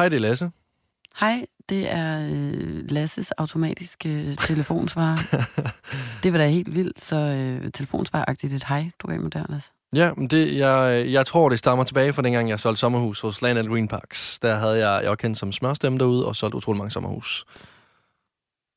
Hej, det er Lasse. Hej, det er øh, Lasses automatiske øh, telefonsvarer. det var da helt vildt, så øh, telefonsvaragtigt et hej, du gav mig der, Lasse. Ja, men det, jeg, jeg tror, det stammer tilbage fra dengang, jeg solgte sommerhus hos Land Green Parks. Der havde jeg, jeg var kendt som smørstemme derude og solgte utrolig mange sommerhus.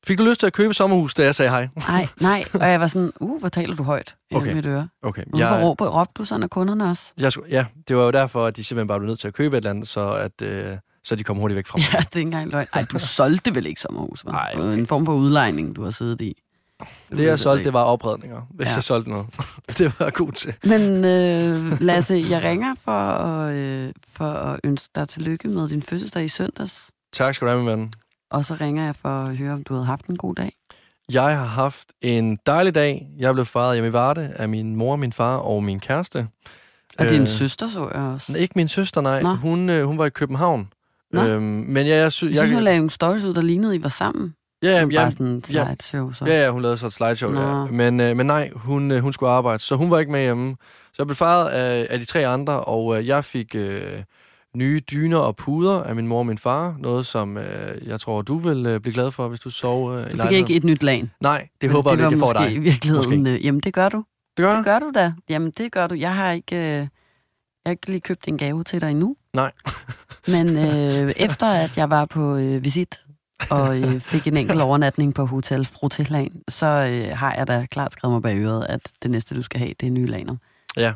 Fik du lyst til at købe sommerhus, da jeg sagde hej? Nej, nej, og jeg var sådan, uh, hvor taler du højt i Okay. mit øre. Okay. Hvorfor Jeg, råbte, råbte du sådan af kunderne også? jeg, ja, det var jo derfor, at de simpelthen bare blev nødt til at købe et eller andet, så, at, øh, så de kom hurtigt væk fra mig. Ja, det er ikke engang løgn. Ej, du solgte vel ikke sommerhus, hva'? Nej, Det var En form for udlejning, du har siddet i. Det, jeg solgte, det var opredninger, hvis Ja. ja. jeg solgte noget. det var jeg god til. Men øh, Lasse, jeg ringer for at, øh, for at ønske dig tillykke med din fødselsdag i søndags. Tak skal du have, min ven. Og så ringer jeg for at høre, om du havde haft en god dag. Jeg har haft en dejlig dag. Jeg blev fejret hjemme i Varde af min mor, min far og min kæreste. Og din Øh, søster så jeg også. Ikke min søster, nej. Nå. Hun, øh, hun var i København. Nå. Øhm, men ja, jeg, sy- Jeg synes, hun lavede nogle stories ud, der lignede, I var sammen. ja, Ja, ja, bare sådan en ja. slideshow. Så. ja, ja, hun lavede så et slideshow. Nå. Ja. Men, øh, men nej, hun, øh, hun skulle arbejde, så hun var ikke med hjemme. Så jeg blev fejret af, af de tre andre, og øh, jeg fik øh, nye dyner og puder af min mor og min far. Noget, som øh, jeg tror, du vil øh, blive glad for, hvis du sov øh, i Du fik ikke et nyt lag. Nej, det Men håber jeg var ikke, jeg får dig. i virkeligheden... øh, Jamen, det gør du. Det gør Det jeg? gør du da. Jamen, det gør du. Jeg har ikke, øh, jeg har ikke lige købt en gave til dig endnu. Nej. Men øh, efter at jeg var på øh, visit og øh, fik en enkelt overnatning på Hotel Frutillagen, så øh, har jeg da klart skrevet mig bag øret, at det næste, du skal have, det er nye laner. Ja.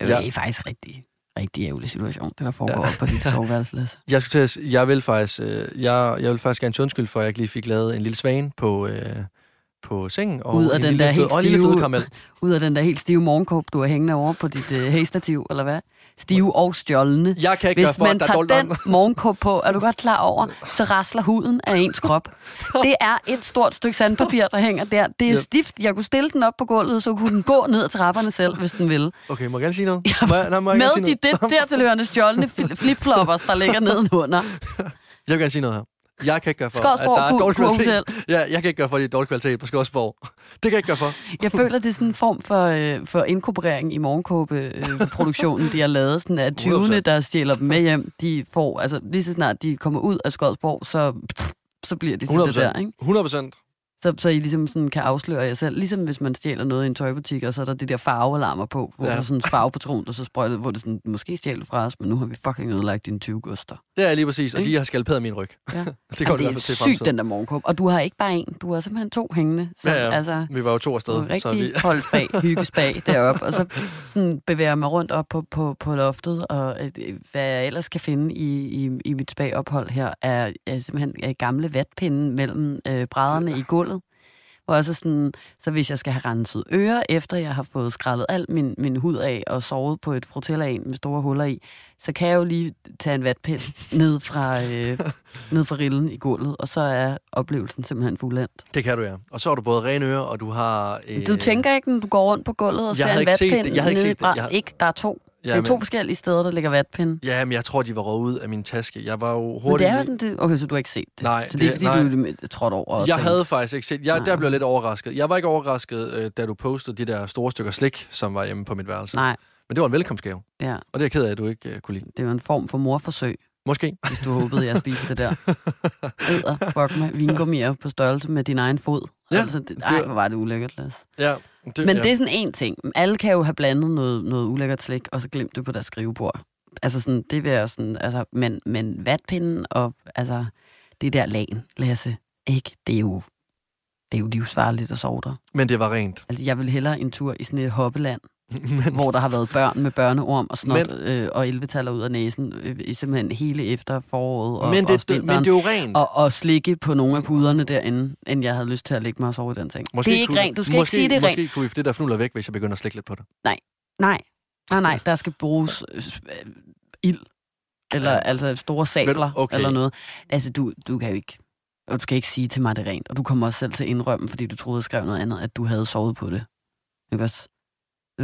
Det Ja. er faktisk rigtig, rigtig ærgerlig situation, det der foregår Ja. ja. på dit soveværelse, Lasse. Jeg, skulle til at, jeg vil faktisk, øh, jeg, jeg vil faktisk gerne undskyld for, at jeg ikke lige fik lavet en lille svane på, øh, på sengen. Og Ud af en den der helt stive-. Ud af den der helt stive morgenkåb, du har hængende over på dit øh, hæstativ, eller hvad? Stive og stjålne. Jeg kan ikke Hvis for, man er tager den morgenkåb på, er du godt klar over, så rasler huden af ens krop. Det er et stort stykke sandpapir, der hænger der. Det er Ja. stift. Jeg kunne stille den op på gulvet, så kunne den gå ned ad trapperne selv, hvis den ville. Okay, må jeg gerne sige noget? Må jeg, nej, må jeg gerne sige Med de noget? det dertilhørende stjålne fl- flipfloppers, der ligger nedenunder. Jeg vil gerne sige noget her. Jeg kan ikke gøre for, Skodsborg at der er dårlig kvalitet. Ja, jeg kan ikke gøre for, at det er dårlig kvalitet på Skodsborg. Det kan jeg ikke gøre for. Jeg føler, det er sådan en form for, øh, for inkorporering i morgenkåbe-produktionen, de har lavet. Sådan at 20'erne, 100%. der stjæler dem med hjem, de får, altså lige så snart de kommer ud af Skodsborg, så, så bliver de til det 100%. der, ikke? 100 procent. Så, så I ligesom sådan kan afsløre jer selv. Ligesom hvis man stjæler noget i en tøjbutik, og så er der de der farvealarmer på, hvor Ja. der er sådan en farvepatron, der så sprøjter, hvor det sådan, måske stjæler fra os, men nu har vi fucking ødelagt dine 20 guster. Det er lige præcis, og de har skalperet min ryg. Ja. det kommer det det er til sygt, den der morgenkåb. Og du har ikke bare en, du har simpelthen to hængende. Så, Ja, ja. Altså, Vi var jo to afsted. og så vi... rigtig holdspag, hyggespag deroppe, og så sådan bevæger mig rundt op på, på, på loftet, og øh, hvad jeg ellers kan finde i, i, i mit spagophold her, er, er simpelthen er gamle vatpinde mellem øh, brædderne i gulvet. Hvor jeg så sådan, så hvis jeg skal have renset ører, efter jeg har fået skrællet alt min, min hud af og sovet på et frutillaen med store huller i, så kan jeg jo lige tage en vatpind ned fra, øh, ned fra rillen i gulvet, og så er oplevelsen simpelthen fuldendt. Det kan du, ja. Og så har du både rene ører, og du har... Øh... Du tænker ikke, når du går rundt på gulvet og Jeg ser en ikke set vatpind det. Jeg havde ikke set det. Jeg Ikke, der er to. Ja, det er men... to forskellige steder, der ligger vatpinde. Ja, men jeg tror, de var røget ud af min taske. Jeg var jo Men hurtigt... det er sådan, det... Okay, så du har ikke set det. Nej, så det er det- fordi, nej. du er trådt over. Jeg tænkte, havde faktisk ikke set... Jeg, der Nej. blev jeg lidt overrasket. Jeg var ikke overrasket, øh, da du postede de der store stykker slik, som var hjemme på mit værelse. Nej, Men det var en velkomstgave. ja. Og det er jeg ked af, at du ikke uh, kunne lide. Det var en form for morforsøg, Måske. hvis du håbede, jeg spiste det der. Æder, fuck med vingummier på størrelse med din egen fod. Ja, altså, det, det- ej, hvor var det ulækkert, Lasse. Ja. Det, Men ja. det er sådan en ting. Alle kan jo have blandet noget, noget ulækkert slik, og så glemt det på deres skrivebord. Altså sådan, det vil jeg sådan, altså, men, men vatpinden og altså, det der lagen, Lasse, ikke? Det er jo, det er jo livsfarligt at sove der. Men det var rent. Altså, jeg vil hellere en tur i sådan et hoppeland, Men, hvor der har været børn med børneorm og snot øh, og 11 ud af næsen, øh, i simpelthen hele efter foråret og, men, og det, det, men det er jo rent. og, og slikke på nogle af puderne derinde, end jeg havde lyst til at lægge mig og sove i den ting. det er ikke kunne, rent. Du skal måske, ikke sige, det er rent. Måske kunne vi det der fnuller væk, hvis jeg begynder at slikke lidt på det. Nej, nej, nej, der skal bruges øh, øh, ild. Eller Ja. altså store sabler, okay. eller noget. Altså, du, du kan jo ikke... Og du skal ikke sige til mig, det rent. Og du kommer også selv til at indrømme, fordi du troede, jeg skrev noget andet, at du havde sovet på det. Ikke også?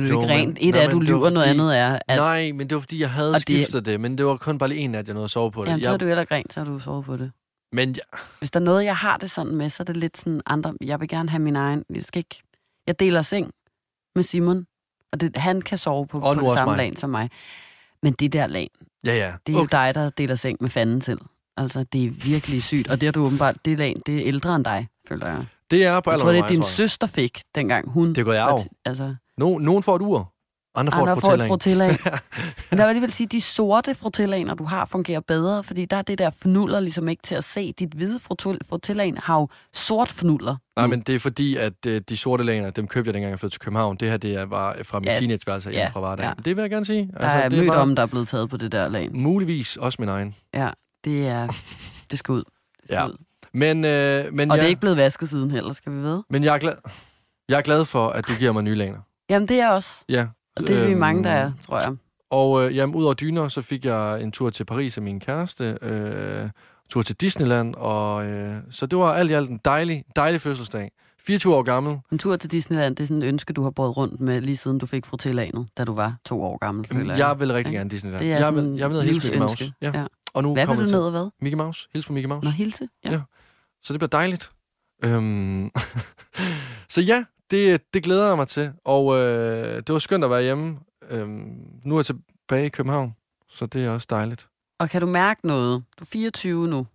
Det er jo Jo, ikke rent. Et nej, er, at du lyver, noget fordi- andet er, at... Nej, men det var fordi, jeg havde Og det- skiftet det, men det var kun bare lige en nat, jeg nåede at sove på det. Jamen, så jeg, er du heller ikke rent, så har du sovet på det. Men ja, Hvis der er noget, jeg har det sådan med, så er det lidt sådan andre... Jeg vil gerne have min egen... Jeg skal ikke... Jeg deler seng med Simon, og det, han kan sove på, Og på nu det samme lag som mig. Men det der lag, ja, ja. det er okay. jo dig, der deler seng med fanden til. Altså, det er virkelig sygt. Og det er du åbenbart, det en- det er ældre end dig, føler jeg. Det er på Jeg tror, det er din jeg. søster fik, dengang hun... Det var arv. t- Altså, No, nogen får et ur, andre får andre et får et. Men der vil alligevel sige, at de sorte frutillaner, du har, fungerer bedre, fordi der er det der fnuller ligesom ikke til at se. Dit hvide frutillaen har jo sort fnuller. Nej, men det er fordi, at øh, de sorte laner, dem købte jeg dengang, jeg flyttede til København. Det her, det var fra min Ja. teenageværelse Ja, fra Vardag. ja. Det vil jeg gerne sige. Der altså, er det mødt var om, der er blevet taget på det der lag. Muligvis også min egen. Ja, det er... Det skal ud. Det skal Ja. ud. Men, øh, men, Og ja, det er ikke blevet vasket siden heller, skal vi ved? men jeg, er glad, jeg er glad for, at du giver mig nye laner. Jamen, det er også. Ja. Og det er vi Øhm, mange, der er, tror jeg. Og øh, jamen, udover dyner, så fik jeg en tur til Paris af min kæreste, øh, tur til Disneyland, og øh, så det var alt i alt en dejlig, dejlig fødselsdag. 24 år gammel. En tur til Disneyland, det er sådan et ønske, du har båret rundt med, lige siden du fik frutillanet, da du var to år gammel, føler Jamen, jeg. jeg vil rigtig Ja. gerne Disneyland. Det er jeg, vil, jeg vil ned og hilse Mickey Mouse. Ja. Ja. Og nu Hvad vil kommer du jeg ned og hvad? Mickey Mouse. Hils på Mickey Mouse. Nå, hilse? Ja. Ja. Så det bliver dejligt. Øhm, så ja, det, det glæder jeg mig til. Og øh, det var skønt at være hjemme. Øhm, nu er jeg tilbage i København, så det er også dejligt. Og kan du mærke noget? Du er 24 nu.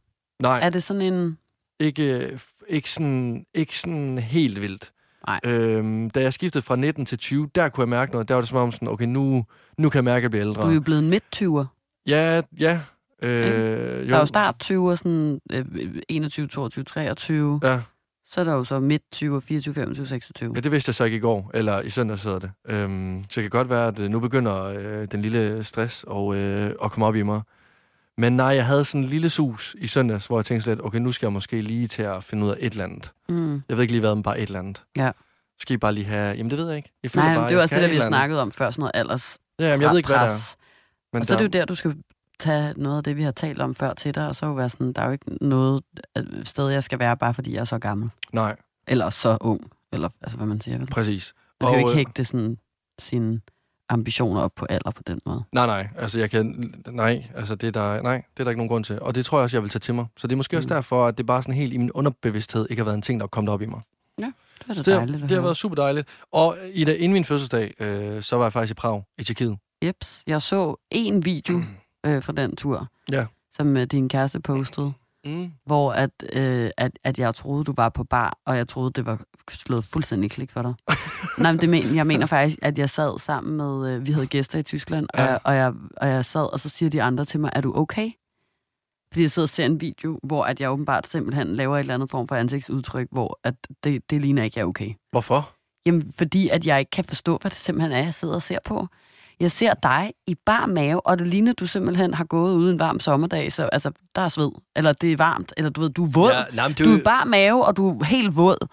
Nej, Er det sådan en... ikke, ikke, sådan, ikke sådan helt vildt. Nej. Øhm, da jeg skiftede fra 19 til 20, der kunne jeg mærke noget. Der var det som om sådan, okay, nu, nu kan jeg mærke, at jeg bliver ældre. Du er jo blevet midt-20'er. Ja, ja. Øh, Der er jo start 20'er, sådan øh, 21, 22, 23. Ja, Så er der jo så midt 20'er, 24, 25, 26. ja, det vidste jeg så ikke i går, eller i søndag hedder det. Øhm, så det kan godt være, at øh, nu begynder øh, den lille stress og, øh, at komme op i mig. Men nej, jeg havde sådan en lille sus i søndags, hvor jeg tænkte lidt, okay, nu skal jeg måske lige til at finde ud af et eller andet. Mm. Jeg ved ikke lige hvad, men bare et eller andet. Ja. Skal I bare lige have... Jamen, det ved jeg ikke. Jeg føler Nej, bare, det er også det, der vi har snakket om før, sådan noget alders Ja, jamen, jeg ved ikke, hvad det er. Men Og så er det jo der, du skal tage noget af det, vi har talt om før til dig, og så jo være sådan, der er jo ikke noget øh, sted, jeg skal være, bare fordi jeg er så gammel. Nej, Eller så ung. Eller altså, hvad man siger. Vel? præcis. Man skal jo Og, ikke øh, hægte sådan, sine ambitioner op på alder på den måde. Nej, nej. Altså, jeg kan... Nej, altså, det er der, nej, det er der ikke nogen grund til. Og det tror jeg også, jeg vil tage til mig. Så det er måske mm. også derfor, at det bare sådan helt i min underbevidsthed ikke har været en ting, der er kommet op i mig. Det er da Så det, har, dejligt det har været super dejligt. Og i det, inden min fødselsdag, øh, så var jeg faktisk i Prag, i Tjekkiet. Jeps, jeg så en video øh, fra den tur, Ja. som øh, din kæreste postede, Mm. hvor at, øh, at, at jeg troede, du var på bar, og jeg troede, det var slået fuldstændig klik for dig. Nej, men det men, jeg mener faktisk, at jeg sad sammen med, øh, vi havde gæster i Tyskland, og, Ja. jeg, og, jeg, og jeg sad, og så siger de andre til mig, er du okay? Fordi jeg sidder og ser en video, hvor at jeg åbenbart simpelthen laver et eller andet form for ansigtsudtryk, hvor at det, det ligner ikke, jeg er okay. Hvorfor? Jamen, fordi at jeg ikke kan forstå, hvad det simpelthen er, jeg sidder og ser på. Jeg ser dig i bar mave, og det ligner, du simpelthen har gået ude en varm sommerdag, så altså, der er sved, eller det er varmt, eller du ved, du er våd. Ja, nej, men du er i bar mave, og du er helt våd.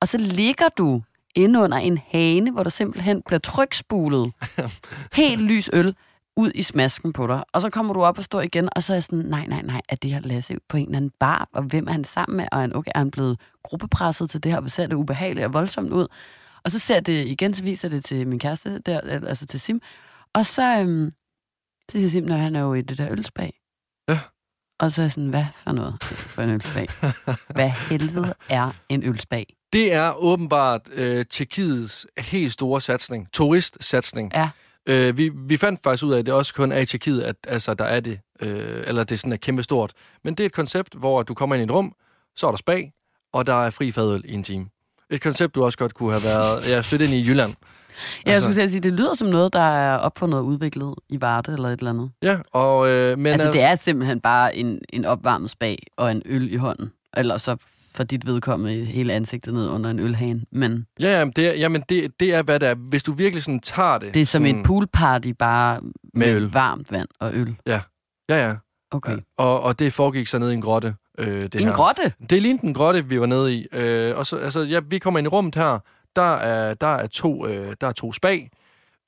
Og så ligger du inde under en hane, hvor der simpelthen bliver trykspulet helt lys øl ud i smasken på dig. Og så kommer du op og står igen, og så er jeg sådan, nej, nej, nej, er det her Lasse på en eller anden bar? Og hvem er han sammen med? Og er han, okay, er han blevet gruppepresset til det her? Hvor ser det ubehageligt og voldsomt ud? Og så ser det igen, så viser det til min kæreste, der, altså til Sim. Og så, øhm, så siger Sim, når han er jo i det der ølspag. Ja. Og så er jeg sådan, hvad for noget for en ølspag? hvad helvede er en ølspag? Det er åbenbart øh, Tjekkiets helt store satsning. Turistsatsning. Ja. Øh, vi, vi fandt faktisk ud af, at det også kun er i Tjekkiet, at altså, der er det. Øh, eller det sådan er kæmpe stort. Men det er et koncept, hvor du kommer ind i et rum, så er der spag, og der er fri fadøl i en time. Et koncept, du også godt kunne have været ja, flyttet ind i Jylland. Ja, jeg Altså- skulle til at sige, det lyder som noget, der er opfundet og udviklet i Varde eller et eller andet. Ja, og, øh, men Men altså, det er simpelthen bare en, en opvarmet spag og en øl i hånden. Eller så for dit vedkommende hele ansigtet ned under en ølhane. Men Ja, jamen, det er, jamen det, det er, hvad det er. Hvis du virkelig sådan tager det... det er som sådan, et poolparty, bare med, Med øl. varmt vand og øl. Ja, ja. Okay. ja. Og, og det foregik så nede i en grotte. Øh, det En her. grotte? Det lignede en grotte, vi var nede i. Øh, og så, altså, ja, vi kommer ind i rummet her. Der er, der er, to, øh, der er to spag.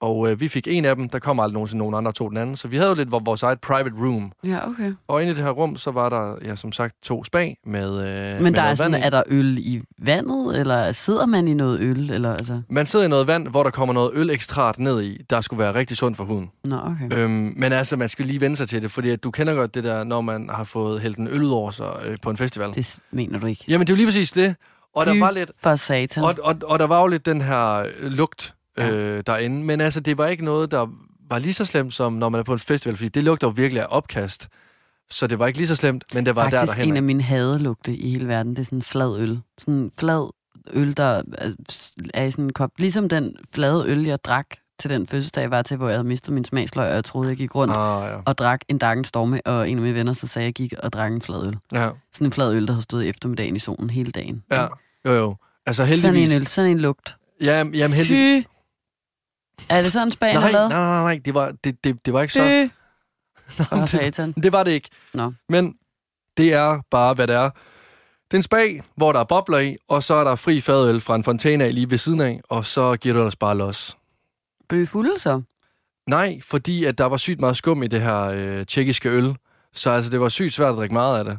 Og øh, vi fik en af dem. Der kom aldrig nogensinde nogen andre, der tog den anden. Så vi havde jo lidt vor- vores eget private room. Ja, okay. Og inde i det her rum, så var der, ja, som sagt, to spag med, øh, med Men der er, sådan, vand i. er der øl i vandet, eller sidder man i noget øl? Eller, altså... Man sidder i noget vand, hvor der kommer noget ølekstrat ned i, der skulle være rigtig sundt for huden. Nå, okay. Øhm, men altså, man skal lige vende sig til det, fordi at du kender godt det der, når man har fået hældt en øl ud over sig øh, på en festival. Det... Mener du ikke. Jamen, det er jo lige præcis det. Og der Fy var lidt, For satan. og, og, og der var jo lidt den her øh, øh, derinde, men altså, det var ikke noget, der var lige så slemt, som når man er på en festival, fordi det lugter jo virkelig af opkast. Så det var ikke lige så slemt, men det var Faktisk der, der en af mine hadelugte i hele verden, det er sådan en flad øl. Sådan en flad øl, der er i sådan en kop. Ligesom den flade øl, jeg drak til den fødselsdag, jeg var til, hvor jeg havde mistet min smagsløg, og jeg troede, jeg gik rundt Ah, ja. og drak en Darken Storme, og en af mine venner så sagde, at jeg gik og drak en flad øl. ja. Sådan en flad øl, der havde stået eftermiddagen i solen hele dagen. Ja, jo jo. Altså Sådan heldigvis... en øl, sådan en lugt. Ja, jamen heldigvis... Fy! Er det sådan, Spanien Nej, nej, nej, nej, det var, det, det, det var ikke så... Nå, det, det var det ikke. Nå. Men det er bare, hvad det er. Det er en spag, hvor der er bobler i, og så er der fri fadøl fra en fontæne af lige ved siden af, og så giver du ellers bare los. Blev I fulde så? Nej, fordi at der var sygt meget skum i det her øh, tjekkiske øl. Så altså, det var sygt svært at drikke meget af det.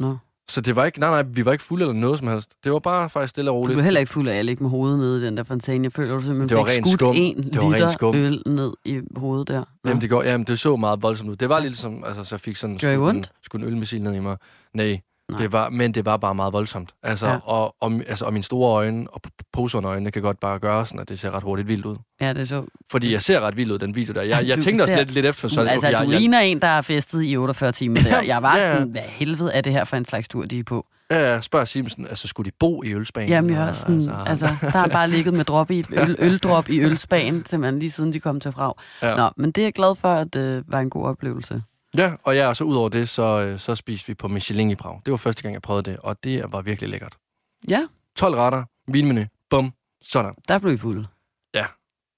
Nå. Så det var ikke, nej, nej, vi var ikke fulde eller noget som helst. Det var bare faktisk stille og Du roligt. blev heller ikke fuld af at ligge med hovedet nede i den der fontæne. Jeg føler, du simpelthen Det var fik skudt skum. en Det var liter skum. øl ned i hovedet der. Nå. Jamen, det, går, jamen, det så meget voldsomt ud. Det var lidt som, altså, så jeg fik sådan skudt en, skudt en ølmissil ned i mig. Nej, Nej. Det var, men det var bare meget voldsomt. Altså, Ja. og, og, altså, og mine store øjne og p- poser under øjnene kan godt bare gøre sådan, at det ser ret hurtigt vildt ud. Ja, det så... Fordi jeg ser ret vildt ud, den video der. Jeg, jeg Du tænkte også ser- lidt, lidt efter, så Så, altså, jeg, du jeg, ligner en, der har festet i 48 timer der. Jeg var Ja, ja. sådan, hvad helvede er det her for en slags tur, de er på? Ja, ja, spørger Simpson, altså skulle de bo i ølspagen? Jamen, jeg også sådan, altså, altså, der har bare ligget med drop i, øl, øldrop i ølspagen, simpelthen lige siden de kom til frag. ja. Nå, men det er jeg glad for, at det øh, var en god oplevelse. Ja, og ja, og så ud over det, så, øh, så spiste vi på Michelin i Prag. Det var første gang, jeg prøvede det, og det var virkelig lækkert. Ja, 12 retter, vinmenu, bum, sådan. der blev I fuld. Ja.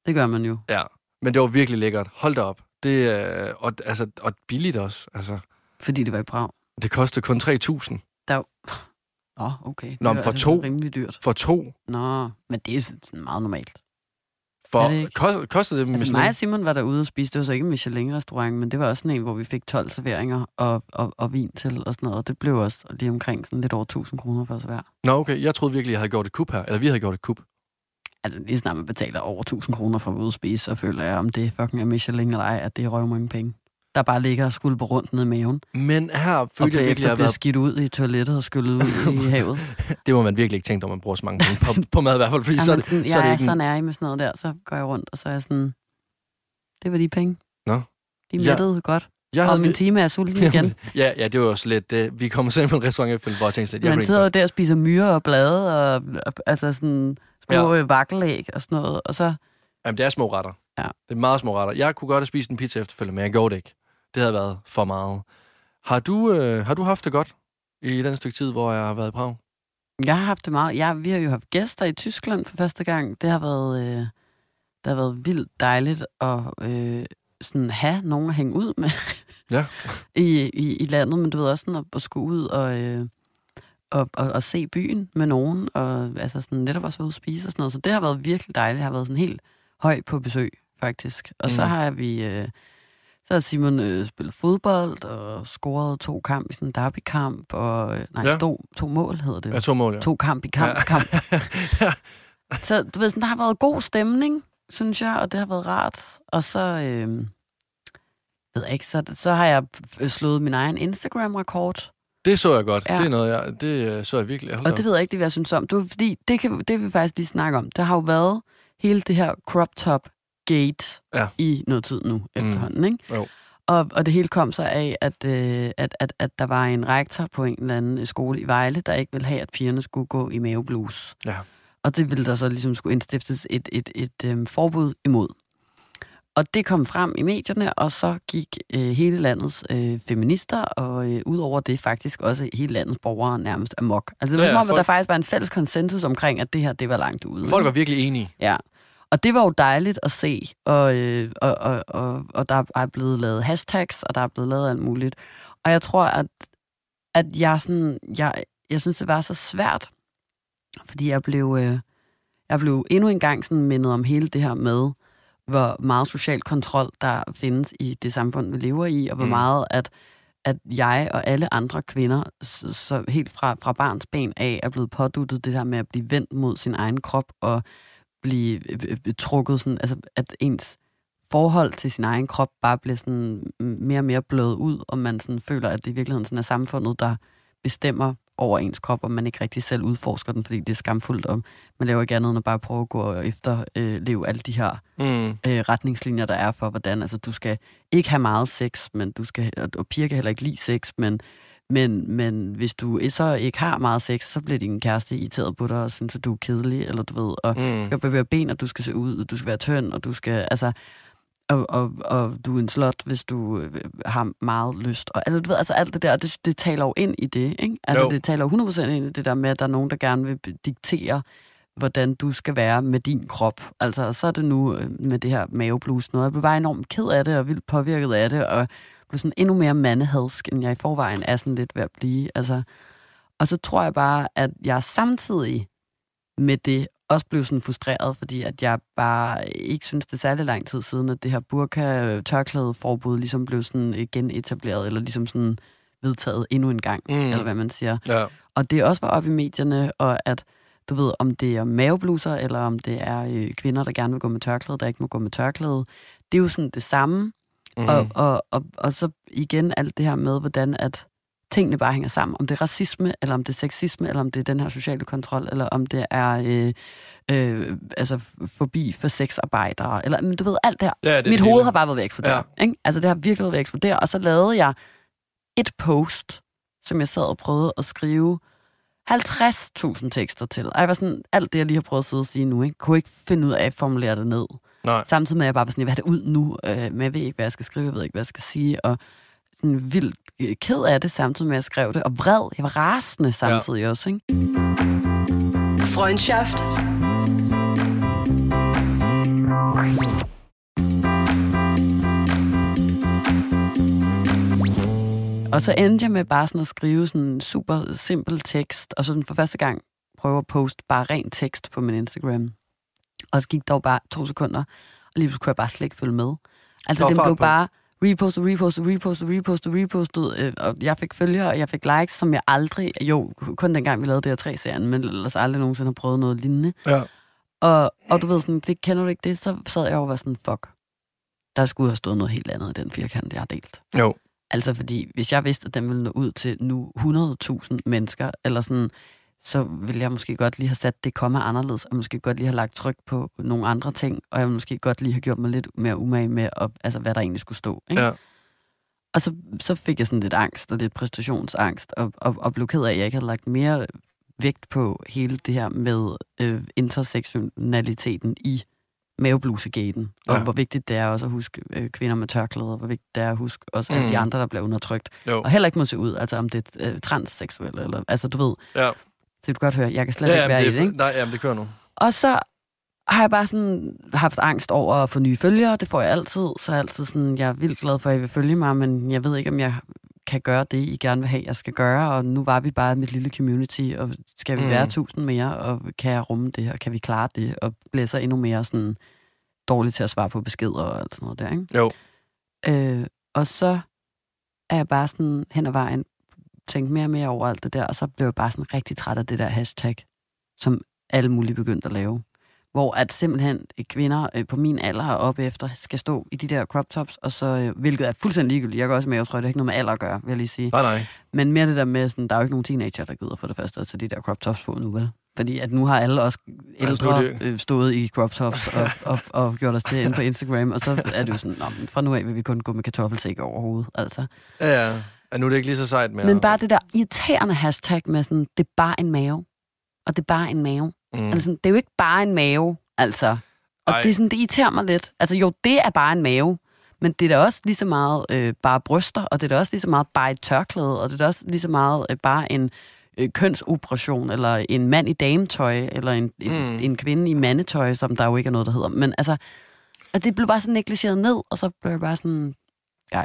Det gør man jo. Ja, men det var virkelig lækkert. Hold da op. Det, øh, og, altså, og billigt også. Altså, Fordi det var i Prag. det kostede kun 3.000 Der... Åh, okay. Det Nå, men for altså to? rimelig dyrt. for to. Nå, men det er sådan meget normalt. For, Er det ikke? kost, kostede det Altså mig og Simon var derude og spise. Det var så ikke en Michelin-restaurant, men det var også sådan en, hvor vi fik 12 serveringer og, og, og vin til og sådan noget. Det blev også lige omkring sådan lidt over 1000 kroner for os hver. Nå, okay. Jeg troede virkelig, jeg havde gjort et kup her. Eller vi havde gjort et kup. Altså lige snart man betaler over 1000 kroner for at ude spise, så føler jeg, om det fucking er Michelin eller ej, at det er røv mange penge. Der bare ligger og skulper rundt ned i maven, Men her følte jeg virkelig, at jeg bliver skidt ud i toilettet og skyllet ud i havet. Det må man virkelig ikke tænke, når man bruger så mange penge på, på mad i hvert fald. Fordi så, er Jamen, det, sådan, så er jeg det er ikke så en, nær med sådan noget der, så går jeg rundt, og så er jeg sådan, det var de penge. Nå. De Ja. mættede godt. jeg Og havde, min time er sulten igen. ja, ja, det var jo slet... Uh, vi kommer selv på en restaurant efterfølgende, hvor jeg tænkte slet, jeg Man sidder jo der og spiser myrer og blade, og, og altså sådan små ja. vakkelæg og sådan noget. Og så, Jamen, det er små retter. Ja. Det er meget små retter. Jeg kunne godt have spist en pizza efterfølgende, men jeg gjorde det ikke. Det havde været for meget. Har du, øh, har du haft det godt i den stykke tid, hvor jeg har været i Prag? jeg har haft det meget. Ja, vi har jo haft gæster i Tyskland for første gang. Det har været, øh, det har været vildt dejligt at øh, sådan have nogen at hænge ud med Ja. i, i, i landet. Men du ved også sådan at, at skulle ud og, øh, og, og, og se byen med nogen. Og altså sådan netop også ude at spise og sådan noget. Så det har været virkelig dejligt. Jeg har været sådan helt høj på besøg, faktisk. Og mm. så har vi... Øh, så har Simon øh, spillet fodbold og scoret to kamp i sådan en derbykamp. Og, øh, nej, Ja. ja. to, to mål hedder det. Jeg tog mål, ja. To kamp i kamp, ja. kamp. Så du ved, sådan, der har været god stemning, synes jeg, og det har været rart. Og så, øh, ved jeg ikke, så, så har jeg f- slået min egen Instagram-rekord. Det så jeg godt. Ja. Ja. Det er noget, jeg, det øh, så jeg virkelig. Hold Og det ved jeg ikke, det hvad jeg synes om. Det var fordi, det kan, det vil vi faktisk lige snakke om. Der har jo været hele det her crop top gate Ja. i noget tid nu efterhånden, ikke? Jo. Og, og det hele kom så af, at, øh, at, at, at der var en rektor på en eller anden skole i Vejle, der ikke ville have, at pigerne skulle gå i maveblus. Ja. Og det ville der så ligesom skulle indstiftes et, et, et, et øhm, forbud imod. Og det kom frem i medierne, og så gik øh, hele landets øh, feminister, og øh, ud over det faktisk også hele landets borgere nærmest amok. Altså det var Ja, som om, folk- der faktisk var en fælles konsensus omkring, at det her, det var langt ude. Folk var virkelig enige. Ja, og det var jo dejligt at se, og, øh, og, og, og, og der er blevet lavet hashtags, og der er blevet lavet alt muligt. Og jeg tror, at, at jeg, sådan, jeg, jeg synes, det var så svært, fordi jeg blev, øh, jeg blev endnu en gang sådan mindet om hele det her med, hvor meget social kontrol, der findes i det samfund, vi lever i, og hvor Mm. meget, at, at jeg og alle andre kvinder, så, så helt fra, fra barns ben af, er blevet påduttet det der med at blive vendt mod sin egen krop, og blive øh, øh, trukket sådan, altså at ens forhold til sin egen krop bare bliver sådan mere og mere blødet ud, og man sådan føler, at det i virkeligheden sådan er samfundet, der bestemmer over ens krop, og man ikke rigtig selv udforsker den, fordi det er skamfuldt, og man laver ikke andet end at bare prøve at gå efter øh, leve alle de her Mm. øh, retningslinjer, der er for, hvordan, altså du skal ikke have meget sex, men du skal, og, og piger kan heller ikke lide sex, men, men, men hvis du så ikke har meget sex, så bliver din kæreste irriteret på dig, og synes, at du er kedelig, eller du ved, og Mm. du skal bevæge ben, og du skal se ud, og du skal være tynd, og du skal, altså, og, og, og du er en slot, hvis du øh, har meget lyst. Og altså, du ved, altså alt det der, det, det taler jo ind i det, ikke? Altså Jo. det taler jo 100% ind i det der med, at der er nogen, der gerne vil diktere, hvordan du skal være med din krop. Altså, så er det nu øh, med det her maveblues noget. Jeg blev bare enormt ked af det, og vildt påvirket af det, og blev sådan endnu mere mandehadsk, end jeg i forvejen er sådan lidt ved at blive. Altså, og så tror jeg bare, at jeg samtidig med det også blev sådan frustreret, fordi at jeg bare ikke synes, det er særlig lang tid siden, at det her burka-tørklæde-forbud ligesom blev sådan øh, genetableret, eller ligesom sådan vedtaget endnu en gang, mm. eller hvad man siger. Ja. Og det også var op i medierne, og at du ved, om det er mavebluser, eller om det er øh, kvinder, der gerne vil gå med tørklæde, der ikke må gå med tørklæde. Det er jo sådan det samme. Mm. Og, og, og, og så igen alt det her med, hvordan at tingene bare hænger sammen. Om det er racisme, eller om det er sexisme, eller om det er den her sociale kontrol, eller om det er øh, øh, altså forbi for sexarbejdere, eller men du ved, alt det her. ja, det Mit det hoved hele. har bare været ved at eksplodere. Ja. Ikke? Altså det har virkelig været ved at eksplodere. Og så lavede jeg et post, som jeg sad og prøvede at skrive 50.000 tekster til. Og jeg var sådan, alt det, jeg lige har prøvet at sidde og sige nu, ikke, kunne ikke finde ud af at formulere det ned. Nej. Samtidig med, at jeg bare var sådan, jeg vil have det ud nu, øh, men jeg ved ikke, hvad jeg skal skrive, jeg ved ikke, hvad jeg skal sige, og sådan vildt øh, ked af det, samtidig med, at jeg skrev det, og vred. Jeg var rasende samtidig ja. også, ikke? Freundschaft. Og så endte jeg med bare sådan at skrive sådan en super simpel tekst, og sådan for første gang prøve at poste bare ren tekst på min Instagram. Og så gik der jo bare to sekunder, og lige pludselig kunne jeg bare slet ikke følge med. Altså, var den blev bare repostet, repostet, repostet, repostet, repostet, øh, og jeg fik følgere, og jeg fik likes, som jeg aldrig, jo, kun dengang vi lavede DR3-serien, men ellers aldrig nogensinde har prøvet noget lignende. Ja. Og, og du ved sådan, det kender du ikke det, så sad jeg jo og var sådan, fuck, der skulle have stået noget helt andet i den firkant, jeg har delt. Jo. Altså fordi, hvis jeg vidste, at den ville nå ud til nu 100.000 mennesker, eller sådan, så ville jeg måske godt lige have sat det komma anderledes, og måske godt lige have lagt tryk på nogle andre ting, og jeg ville måske godt lige have gjort mig lidt mere umage med, at, altså, hvad der egentlig skulle stå. Ikke? Ja. Og så, så fik jeg sådan lidt angst, og lidt præstationsangst, og, og, og blev ked af, at jeg ikke havde lagt mere vægt på hele det her med øh, intersektionaliteten i maveblusegaten, og Ja. hvor vigtigt det er også at huske øh, kvinder med tørklæder, hvor vigtigt det er at huske også alle Mm. de andre, der bliver undertrykt, Jo. og heller ikke må se ud, altså om det er øh, transseksuelle, eller, altså du ved, Ja. så du kan godt høre, jeg kan slet Ja, ikke være det, i er det, ikke? Nej, jamen, det kører nu. Og så har jeg bare sådan haft angst over at få nye følgere. Det får jeg altid. Så er jeg altid sådan, jeg er vildt glad for, at I vil følge mig, men jeg ved ikke, om jeg kan gøre det, I gerne vil have, jeg skal gøre. Og nu var vi bare mit lille community, og skal vi Mm. være tusind mere, og kan jeg rumme det her? Kan vi klare det? Og bliver så endnu mere sådan dårlig til at svare på beskeder og alt sådan noget der, ikke? Jo. Øh, og så er jeg bare sådan hen ad vejen tænkt mere og mere over alt det der, og så blev jeg bare sådan rigtig træt af det der hashtag, som alle mulige begyndte at lave. Hvor at simpelthen øh, kvinder øh, på min alder og op efter skal stå i de der crop tops, og så, øh, hvilket er fuldstændig ligegyldigt. Jeg går også med, jeg tror, det har ikke noget med alder at gøre, vil jeg lige sige. Nej, nej. Men mere det der med, sådan, der er jo ikke nogen teenager, der gider for det første at tage de der crop tops på nu, vel? Fordi at nu har alle også ældre øh, stået i crop tops og, og, og gjort os til inde på Instagram, og så er det jo sådan, Nå, men fra nu af vil vi kun gå med kartoffelsæk over hovedet, altså. Ja, ja. ja. nu er det ikke lige så sejt mere. Men bare det der irriterende hashtag med sådan, det er bare en mave. Og det er bare en mave. Mm. Altså, det er jo ikke bare en mave, altså. Og Ej. det, er sådan, det irriterer mig lidt. Altså jo, det er bare en mave. Men det er da også lige så meget øh, bare bryster, og det er da også lige så meget bare et tørklæde, og det er da også lige så meget øh, bare en øh, kønsoperation, eller en mand i dametøj, eller en, Mm. en, en kvinde i mandetøj, som der jo ikke er noget, der hedder. Men altså, og det blev bare sådan negligeret ned, og så blev jeg bare sådan, ja,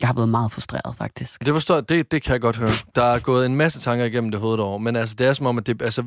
jeg har været meget frustreret faktisk. Det forstår det, det kan jeg godt høre. Der er gået en masse tanker igennem det hoved over, men altså, det er som om, at det, altså,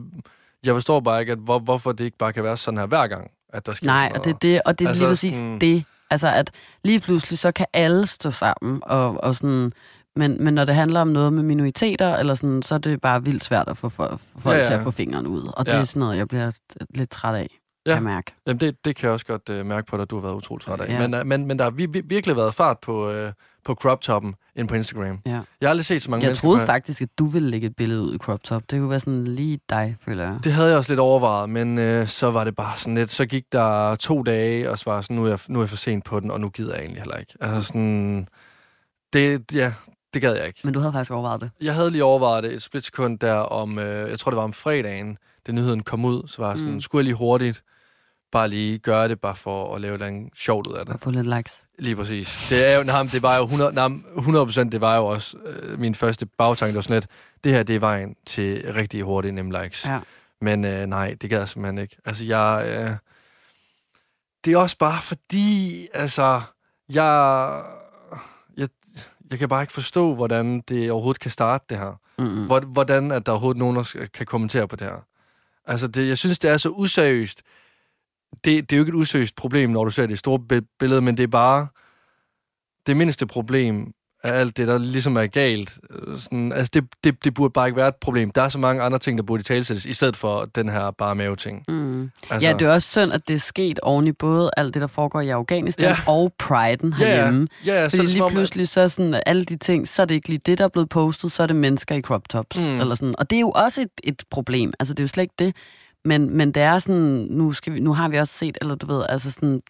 jeg forstår bare ikke, at hvor, hvorfor det ikke bare kan være sådan her hver gang, at der sker Nej, og det er det, og det er Altså, lige præcis sådan- det. Altså, at lige pludselig, så kan alle stå sammen, og, og sådan... Men, men når det handler om noget med minoriteter, eller sådan, så er det bare vildt svært at få, for, for folk Ja, ja, til at få fingeren ud. Og det Ja. er sådan noget, jeg bliver lidt træt af. ja. kan mærke. Jamen, det, det kan jeg også godt uh, mærke på dig, du har været utrolig træt af. Ja. Men, uh, men, men der har vi, vi, virkelig været fart på, uh, på crop-toppen ind på Instagram. Ja. Jeg har aldrig set så mange Jeg mennesker troede før. faktisk, at du ville lægge et billede ud i crop top. Det kunne være sådan lige dig, føler jeg. Det havde jeg også lidt overvejet, men øh, så var det bare sådan lidt, så gik der to dage, og så var jeg sådan, nu er jeg, nu er jeg for sent på den, og nu gider jeg egentlig heller ikke. Altså sådan, det, ja, det gad jeg ikke. Men du havde faktisk overvejet det. Jeg havde lige overvejet det et splitsekund der om, øh, jeg tror det var om fredagen, da nyheden kom ud, så var jeg sådan, mm. skulle jeg lige hurtigt bare lige gøre det, bare for at lave noget sjovt ud af det. At få lidt likes. Lige præcis. Det, er jo, nej, det var jo 100, nej, 100% det var jo også øh, min første bagtanke, det var sådan lidt, det her det er vejen til rigtig hurtige nemme likes. Ja. Men øh, nej, det gad jeg simpelthen ikke. Altså, jeg... Øh, det er også bare fordi, altså, jeg, jeg, jeg kan bare ikke forstå, hvordan det overhovedet kan starte det her. Hvor- Hvordan at der overhovedet nogen, der kan kommentere på det her. Altså, det, jeg synes, det er så useriøst. Det, det er jo ikke et useriøst problem, når du ser det store bi- billede, men det er bare det mindste problem af alt det, der ligesom er galt. Øh, Sådan, altså, det, det, det burde bare ikke være et problem. Der er så mange andre ting, der burde talsættes, i stedet for den her bare mave-ting. Mm. Altså, Ja, det er også synd, at det er sket oven i både alt det, der foregår i Afghanistan Ja. og Pride'en ja, ja, herhjemme. ja, ja, så er Fordi som lige om, at- pludselig, så sådan, alle de ting, så er det ikke lige det, der er blevet postet, så er det mennesker i crop tops. Mm. Eller sådan. Og det er jo også et, et problem. Altså, det er jo slet ikke det. Men, men det er sådan, nu, skal vi, nu har vi også set, eller du ved, altså sådan,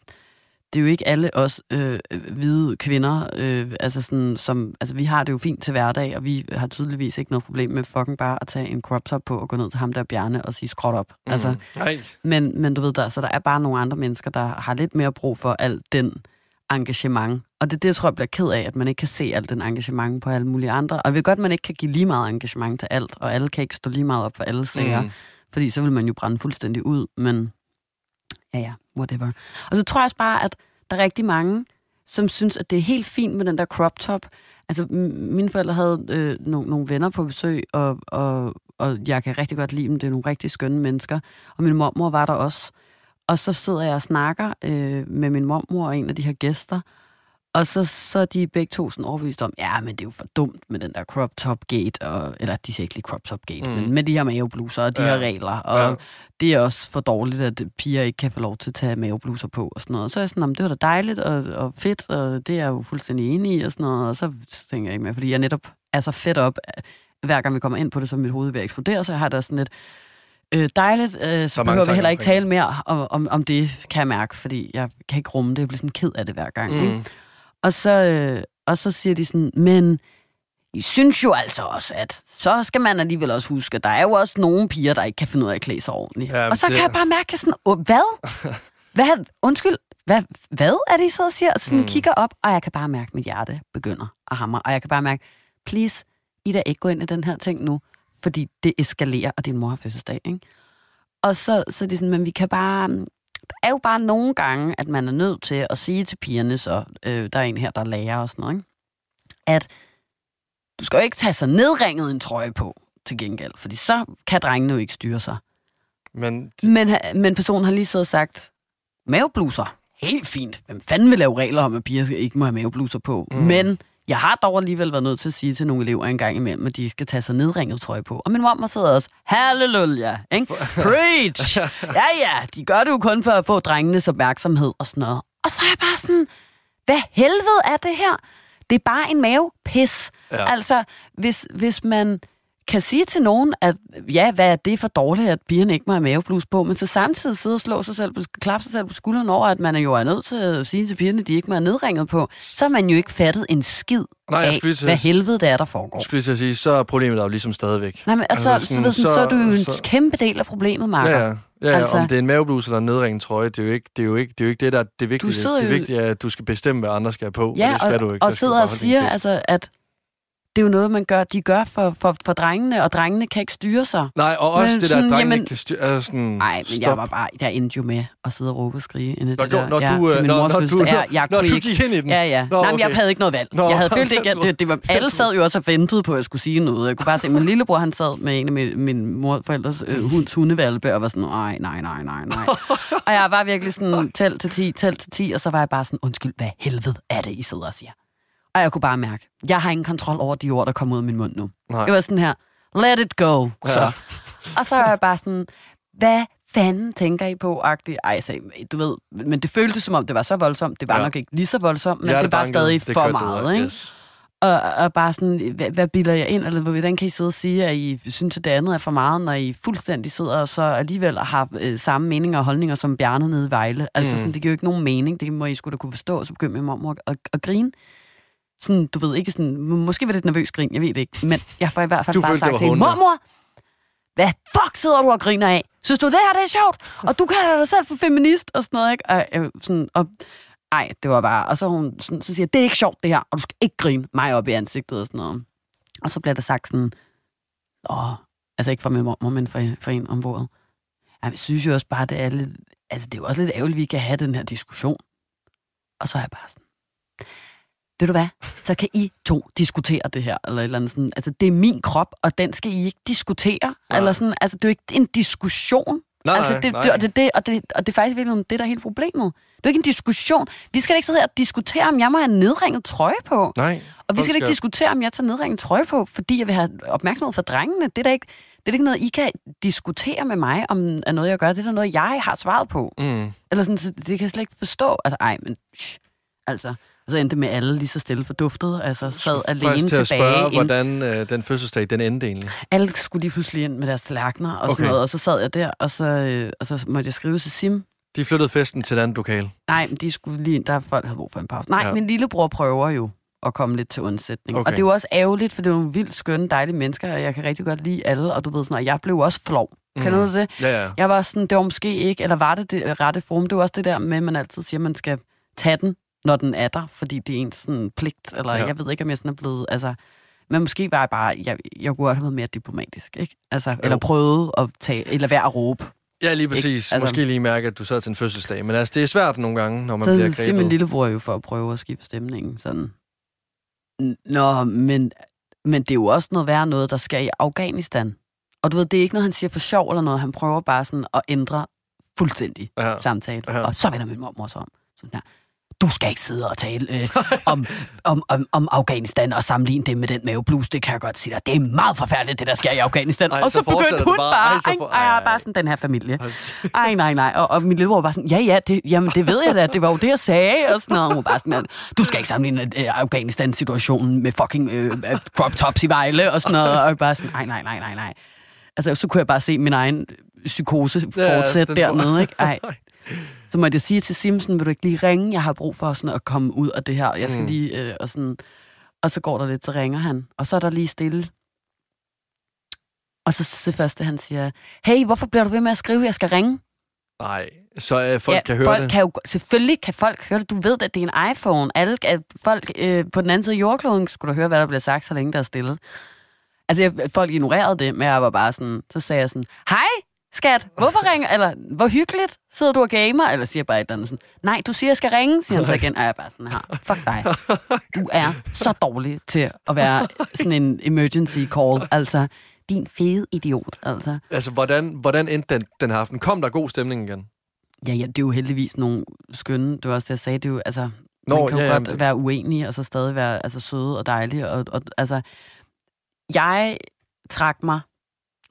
det er jo ikke alle os øh, hvide kvinder, øh, altså sådan, som, altså vi har det jo fint til hverdag, og vi har tydeligvis ikke noget problem med fucking bare at tage en crop top på og gå ned til ham der Bjarne og sige skråt op. Mm. Altså, Nej. men, men du ved, der, så der er bare nogle andre mennesker, der har lidt mere brug for alt den engagement. Og det er det, jeg tror, jeg bliver ked af, at man ikke kan se alt den engagement på alle mulige andre. Og jeg ved godt, at man ikke kan give lige meget engagement til alt, og alle kan ikke stå lige meget op for alle sager, mm. Fordi så vil man jo brænde fuldstændig ud, men ja, ja, whatever. Og så tror jeg også bare, at der er rigtig mange, som synes, at det er helt fint med den der crop top. Altså, m- mine forældre havde øh, nogle, nogle venner på besøg, og, og, og jeg kan rigtig godt lide dem. Det er nogle rigtig skønne mennesker. Og min mormor var der også. Og så sidder jeg og snakker øh, med min mormor og en af de her gæster, og så, så er de begge to sådan overbevist om, ja, men det er jo for dumt med den der crop top gate, og, eller de siger ikke lige crop top gate, mm. Mm. men med de her mavebluser og de Ja. her regler, og Ja. det er også for dårligt, at piger ikke kan få lov til at tage mavebluser på og sådan noget. Så er jeg sådan, "Jamen, det var da dejligt og, og fedt, og det er jeg jo fuldstændig enig i og sådan noget, og så tænker jeg ikke mere, fordi jeg netop er så fedt op, hver gang vi kommer ind på det, så mit hoved ved at eksplodere, så jeg har også sådan lidt, øh, dejligt, øh, så mange behøver vi heller ikke tale mere om, om, om det, kan jeg mærke, fordi jeg kan ikke rumme det, jeg bliver sådan ked af det hver gang. Ikke? Og, så, øh, og så siger de sådan, men I synes jo altså også, at så skal man alligevel også huske, at der er jo også nogle piger, der ikke kan finde ud af at klæde sig ordentligt. Ja, og så det- kan jeg bare mærke sådan, "Åh, hvad? hvad? Undskyld, hvad, hvad er det, I og siger? Og sådan mm. kigger op, og jeg kan bare mærke, at mit hjerte begynder at hamre. Og jeg kan bare mærke, please, I da ikke gå ind i den her ting nu, fordi det eskalerer, og din mor har fødselsdag, ikke? Og så, så er det sådan, men vi kan bare... Er jo bare nogle gange, at man er nødt til at sige til pigerne, så øh, der er en her, der lærer og sådan noget, ikke? at du skal jo ikke tage så nedringet en trøje på til gengæld, fordi så kan drengene jo ikke styre sig. Men Men, ha- men personen har lige siddet og sagt, mavebluser, helt fint. Hvem fanden vil lave regler om, at piger ikke må have mavebluser på? Mm. Men jeg har dog alligevel været nødt til at sige til nogle elever en gang imellem, at de skal tage sig nedringet trøje på. Og min mor sidder også, halleluja, ikke? Preach! Ja, ja, de gør det jo kun for at få drengenes opmærksomhed og sådan noget. Og så er jeg bare sådan, hvad helvede er det her? Det er bare en mavepis. Ja. Altså, hvis, hvis man kan sige til nogen, at ja, hvad er det for dårligt, at pigerne ikke må have maveblus på, men så samtidig sidde og slå sig selv klappe sig selv på skulderen over, at man er jo er nødt til at sige til pigerne, at de ikke må have nedringet på, så har man jo ikke fattet en skid Nej, jeg af, til hvad helvede det er, der foregår. skulle jeg sige, så er problemet der jo ligesom stadigvæk. Nej, men altså, Altså, så, sådan- så, så, så, så er du jo en så- kæmpe del af problemet, Marker. Ja, ja. Ja, Altså- om det er en mavebluse eller en nedringet trøje, det er jo ikke det, er jo ikke, det, er jo ikke det der det vigtige. det vigtige er, at du skal bestemme, hvad andre skal have på, Ja, og det skal og, du ikke. og sidder og siger, altså, at det er jo noget, man gør, de gør for, for, for drengene, og drengene kan ikke styre sig. Nej, og også Men det der, at sådan, drengene jamen- kan styre... Altså sådan, Nej, men stop. jeg var bare, jeg endte jo med at sidde og råbe og skrige. Når det du- der. når ja, du, til øh, når- når du- Ja, jeg når du gik ind i den. Ja, ja. Nå, Nej, men jeg okay. havde ikke noget valg. Nå, jeg havde følt ikke, at det, det var, alle sad jo også og ventede på, at jeg skulle sige noget. Jeg kunne bare se, min lillebror, han sad med en af min, min morforældres øh, hunds hundevalpe, og var sådan, nej, nej, nej, nej, nej. og jeg var virkelig sådan, tæl til 10, tæl til 10, og så var jeg bare sådan, undskyld, hvad helvede er det, I sidder og siger? Og jeg kunne bare mærke, jeg har ingen kontrol over de ord, der kommer ud af min mund nu. Nej. Det var sådan her, let it go, så. Ja. Og så er jeg bare sådan, hvad fanden tænker I på? Agtigt. Ej, sagde, du ved, men det føltes som om, det var så voldsomt. Det var ja. nok ikke lige så voldsomt, men det var stadig det for meget, ikke? Yes. Og, og bare sådan, hvad, hvad bilder jeg ind, eller hvordan kan I sidde og sige, at I synes, at det andet er for meget, når I fuldstændig sidder og så alligevel har øh, samme meninger og holdninger som Bjarne nede i Vejle. Altså, mm. sådan, det giver jo ikke nogen mening. Det må I skulle da kunne forstå, så begyndte min mor at, at, at grine. Sådan, du ved ikke sådan, måske var det et nervøs grin, jeg ved det ikke, men jeg har i hvert fald du bare sagt til mormor, hvad fuck sidder du og griner af? Synes du, det her det er sjovt? Og du kalder dig selv for feminist og sådan noget, ikke? Og, øh, sådan, og, ej, det var bare... Og så, hun, sådan, så siger det er ikke sjovt det her, og du skal ikke grine mig op i ansigtet og sådan noget. Og så bliver der sagt sådan, åh, altså ikke fra min mor, men fra, fra en om bordet. Jeg synes jo også bare, det er lidt, altså det er jo også lidt ærgerligt, at vi kan have den her diskussion. Og så er jeg bare sådan, ved du hvad, så kan I to diskutere det her, eller et eller andet sådan. Altså, det er min krop, og den skal I ikke diskutere. Nej. Eller sådan, altså, det er jo ikke en diskussion. Nej, altså, det, nej. Det, det, det, og, det, og det er faktisk virkelig det, der er hele problemet. Det er ikke en diskussion. Vi skal ikke sidde her og diskutere, om jeg må have nedringet trøje på. Nej. Og vi skal, skal ikke diskutere, om jeg tager nedringet trøje på, fordi jeg vil have opmærksomhed for drengene. Det er da ikke, det er ikke noget, I kan diskutere med mig, om er noget, jeg gør. Det er noget, jeg har svaret på. Mm. Eller sådan, så det kan jeg slet ikke forstå. Altså, ej, men... Shh, altså... Og så endte med alle lige så stille forduftet, altså sad alene til tilbage. at spørge, ind. hvordan øh, den fødselsdag, den endte egentlig. Alle skulle lige pludselig ind med deres tallerkener og okay. sådan noget, og så sad jeg der, og så, øh, og så måtte jeg skrive til Sim. De flyttede festen til et andet lokal? Nej, de skulle lige ind, der folk havde brug for en pause. Nej, ja. min lillebror prøver jo at komme lidt til undsætning. Okay. Og det er jo også ærgerligt, for det er nogle vildt skønne, dejlige mennesker, og jeg kan rigtig godt lide alle, og du ved sådan, og jeg blev også flov. Mm. Kan du det? Ja, ja. Jeg var sådan, det var måske ikke, eller var det det rette form? Det var også det der med, at man altid siger, at man skal tage den når den er der, fordi det er en sådan pligt, eller ja. jeg ved ikke, om jeg sådan er blevet, altså, men måske var jeg bare, jeg, jeg kunne godt have været mere diplomatisk, ikke? Altså, jo. eller prøvet at tage, eller være at råbe. Ja, lige præcis. Altså, Måske lige mærke, at du sad til en fødselsdag. Men altså, det er svært nogle gange, når man så bliver grebet. Så min lillebror jo for at prøve at skifte stemningen. Sådan. Nå, men, men det er jo også noget værre noget, der skal i Afghanistan. Og du ved, det er ikke noget, han siger for sjov eller noget. Han prøver bare sådan at ændre fuldstændig ja. samtale. Ja. Og så vender min mormor så om. Sådan her du skal ikke sidde og tale øh, om, om, om, om Afghanistan og sammenligne det med den maveblus. Det kan jeg godt sige dig. Det er meget forfærdeligt, det der sker i Afghanistan. Ej, og så, så begyndte hun bare, bare ej, for, ej, ej, bare sådan den her familie. Ej, nej, nej. Og, og min lillebror var bare sådan, ja, ja, det, jamen, det ved jeg da. Det var jo det, jeg sagde. Og sådan noget. Hun var bare sådan, du skal ikke sammenligne øh, Afghanistan-situationen med fucking øh, øh, crop tops i Vejle og sådan noget. Og bare sådan, nej, nej, nej, nej, nej. Altså, så kunne jeg bare se min egen psykose fortsætte ja, dernede, ikke? Ej. Så måtte jeg sige til Simpson, vil du ikke lige ringe? Jeg har brug for sådan at komme ud af det her. Jeg skal mm. lige, øh, og sådan... Og så går der lidt, så ringer han. Og så er der lige stille. Og så det første, han siger, hey, hvorfor bliver du ved med at skrive, at jeg skal ringe? Nej, så øh, folk ja, kan høre folk det? Kan jo, selvfølgelig kan folk høre det. Du ved, at det er en iPhone. Alle, folk øh, på den anden side af jordkloden skulle da høre, hvad der bliver sagt, så længe der er stille. Altså, jeg, folk ignorerede det, men jeg var bare sådan, så sagde jeg sådan, hej, skat, hvorfor ringer, eller hvor hyggeligt, sidder du og gamer, eller siger bare et eller andet sådan, nej, du siger, jeg skal ringe, siger han så igen, og jeg er bare sådan her, fuck dig, du er så dårlig til at være sådan en emergency call, altså, din fede idiot, altså. Altså, hvordan, hvordan endte den, den her aften? Kom der god stemning igen? Ja, ja, det er jo heldigvis nogle skønne, det var også det, jeg sagde, det er jo, altså, Nå, man kan jo ja, godt ja, være uenig, og så stadig være altså, søde og dejlige, og, og altså, jeg trak mig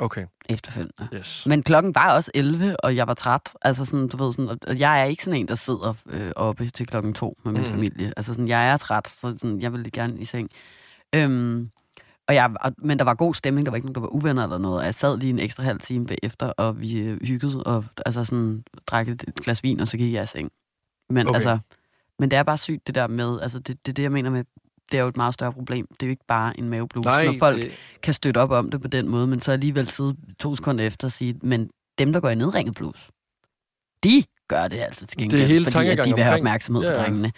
Okay. Efterfølgende. Yes. Men klokken var også 11, og jeg var træt. Altså sådan, du ved, sådan, og jeg er ikke sådan en, der sidder øh, oppe til klokken to med min mm. familie. Altså sådan, jeg er træt, så sådan, jeg vil gerne i seng. Øhm, og jeg, og, men der var god stemning, der var ikke nogen, der var uvenner eller noget. Jeg sad lige en ekstra halv time bagefter, og vi øh, hyggede, og altså sådan, drak et glas vin, og så gik jeg i seng. Men okay. altså, men det er bare sygt, det der med, altså det, det er det, jeg mener med det er jo et meget større problem. Det er jo ikke bare en maveblus, Nej, når folk det... kan støtte op om det på den måde, men så alligevel sidde to sekunder efter og sige, men dem, der går i nedringet blus, de gør det altså til gengæld, det hele fordi at de vil have opmærksomhed ja. på drengene.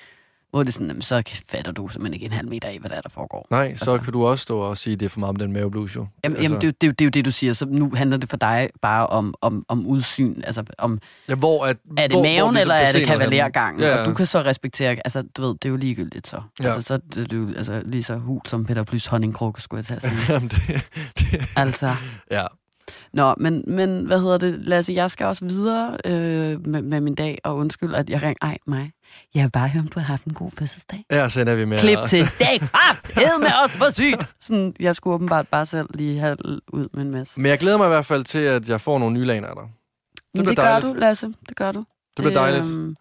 Hvor det sådan, så fatter du simpelthen ikke en halv meter af, hvad der, er, der foregår. Nej, så altså. kan du også stå og sige, at det er for meget med den maveblues, jo. Jamen, altså. jamen det, det, det, det, er jo det, du siger. Så nu handler det for dig bare om, om, om udsyn. Altså, om, ja, hvor at, er det hvor, maven, hvor eller er det kavalergangen? Ja, ja. Og du kan så respektere... Altså, du ved, det er jo ligegyldigt så. Ja. Altså, så det er jo altså, lige så hul som Peter Plys honningkrukke, skulle jeg tage at sige. jamen, det, det, altså... Ja. Nå, men, men hvad hedder det, Lasse, jeg skal også videre øh, med, med min dag, og undskyld, at jeg ringer, ej, mig, jeg vil bare høre, om du har haft en god fødselsdag. Ja, så er vi med. Klip til, det er med os for sygt. Sådan, jeg skulle åbenbart bare selv lige have ud med en masse. Men jeg glæder mig i hvert fald til, at jeg får nogle nye laner af dig. Det gør dejligt. du, Lasse. Det gør du. Det bliver dejligt. øhm,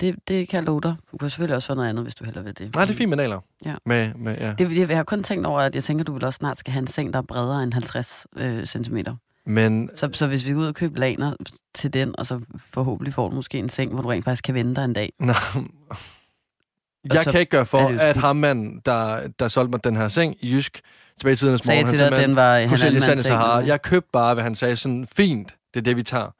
det, det kan jeg love dig. Du kan selvfølgelig også få noget andet, hvis du heller vil det. Nej, det er fint med naler. Ja. Med, med, ja. Det, jeg, jeg har kun tænkt over, at jeg tænker, at du vil også snart skal have en seng, der er bredere end 50 øh, cm. Men Så, så hvis vi går ud og køber laner til den, og så forhåbentlig får du måske en seng, hvor du rent faktisk kan vente dig en dag. nej, jeg kan ikke gøre for, at ham mand, der, der solgte mig den her seng i Jysk, tilbage i tidernes Sagde morgen, til dig, at den var kunne han sælge Sahara. seng, Jeg købte bare, hvad han sagde, sådan fint, det er det, vi tager.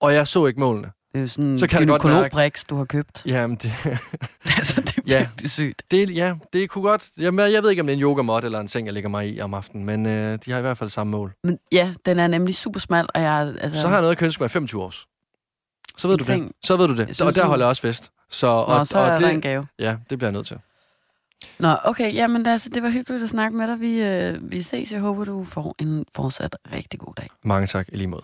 Og jeg så ikke målene. Det er jo sådan Så en kan mærke- gynekologbriks, du har købt. Jamen, det, altså, det er Ja. sygt. det, ja, det kunne godt... Jamen, jeg ved ikke, om det er en yogamåt eller en seng, jeg ligger mig i om aftenen, men øh, de har i hvert fald samme mål. Men ja, den er nemlig super smal, og jeg... Altså, Så har jeg noget, jeg kan ønske mig i 25 års. Så ved En du seng. det. Så ved du det. synes, og der holder jeg også fest. Så, Nå, og, så og er det, der en gave. Ja, det bliver jeg nødt til. Nå, okay, jamen altså, det var hyggeligt at snakke med dig. Vi, øh, vi ses. Jeg håber, du får en fortsat rigtig god dag. Mange tak i lige måde.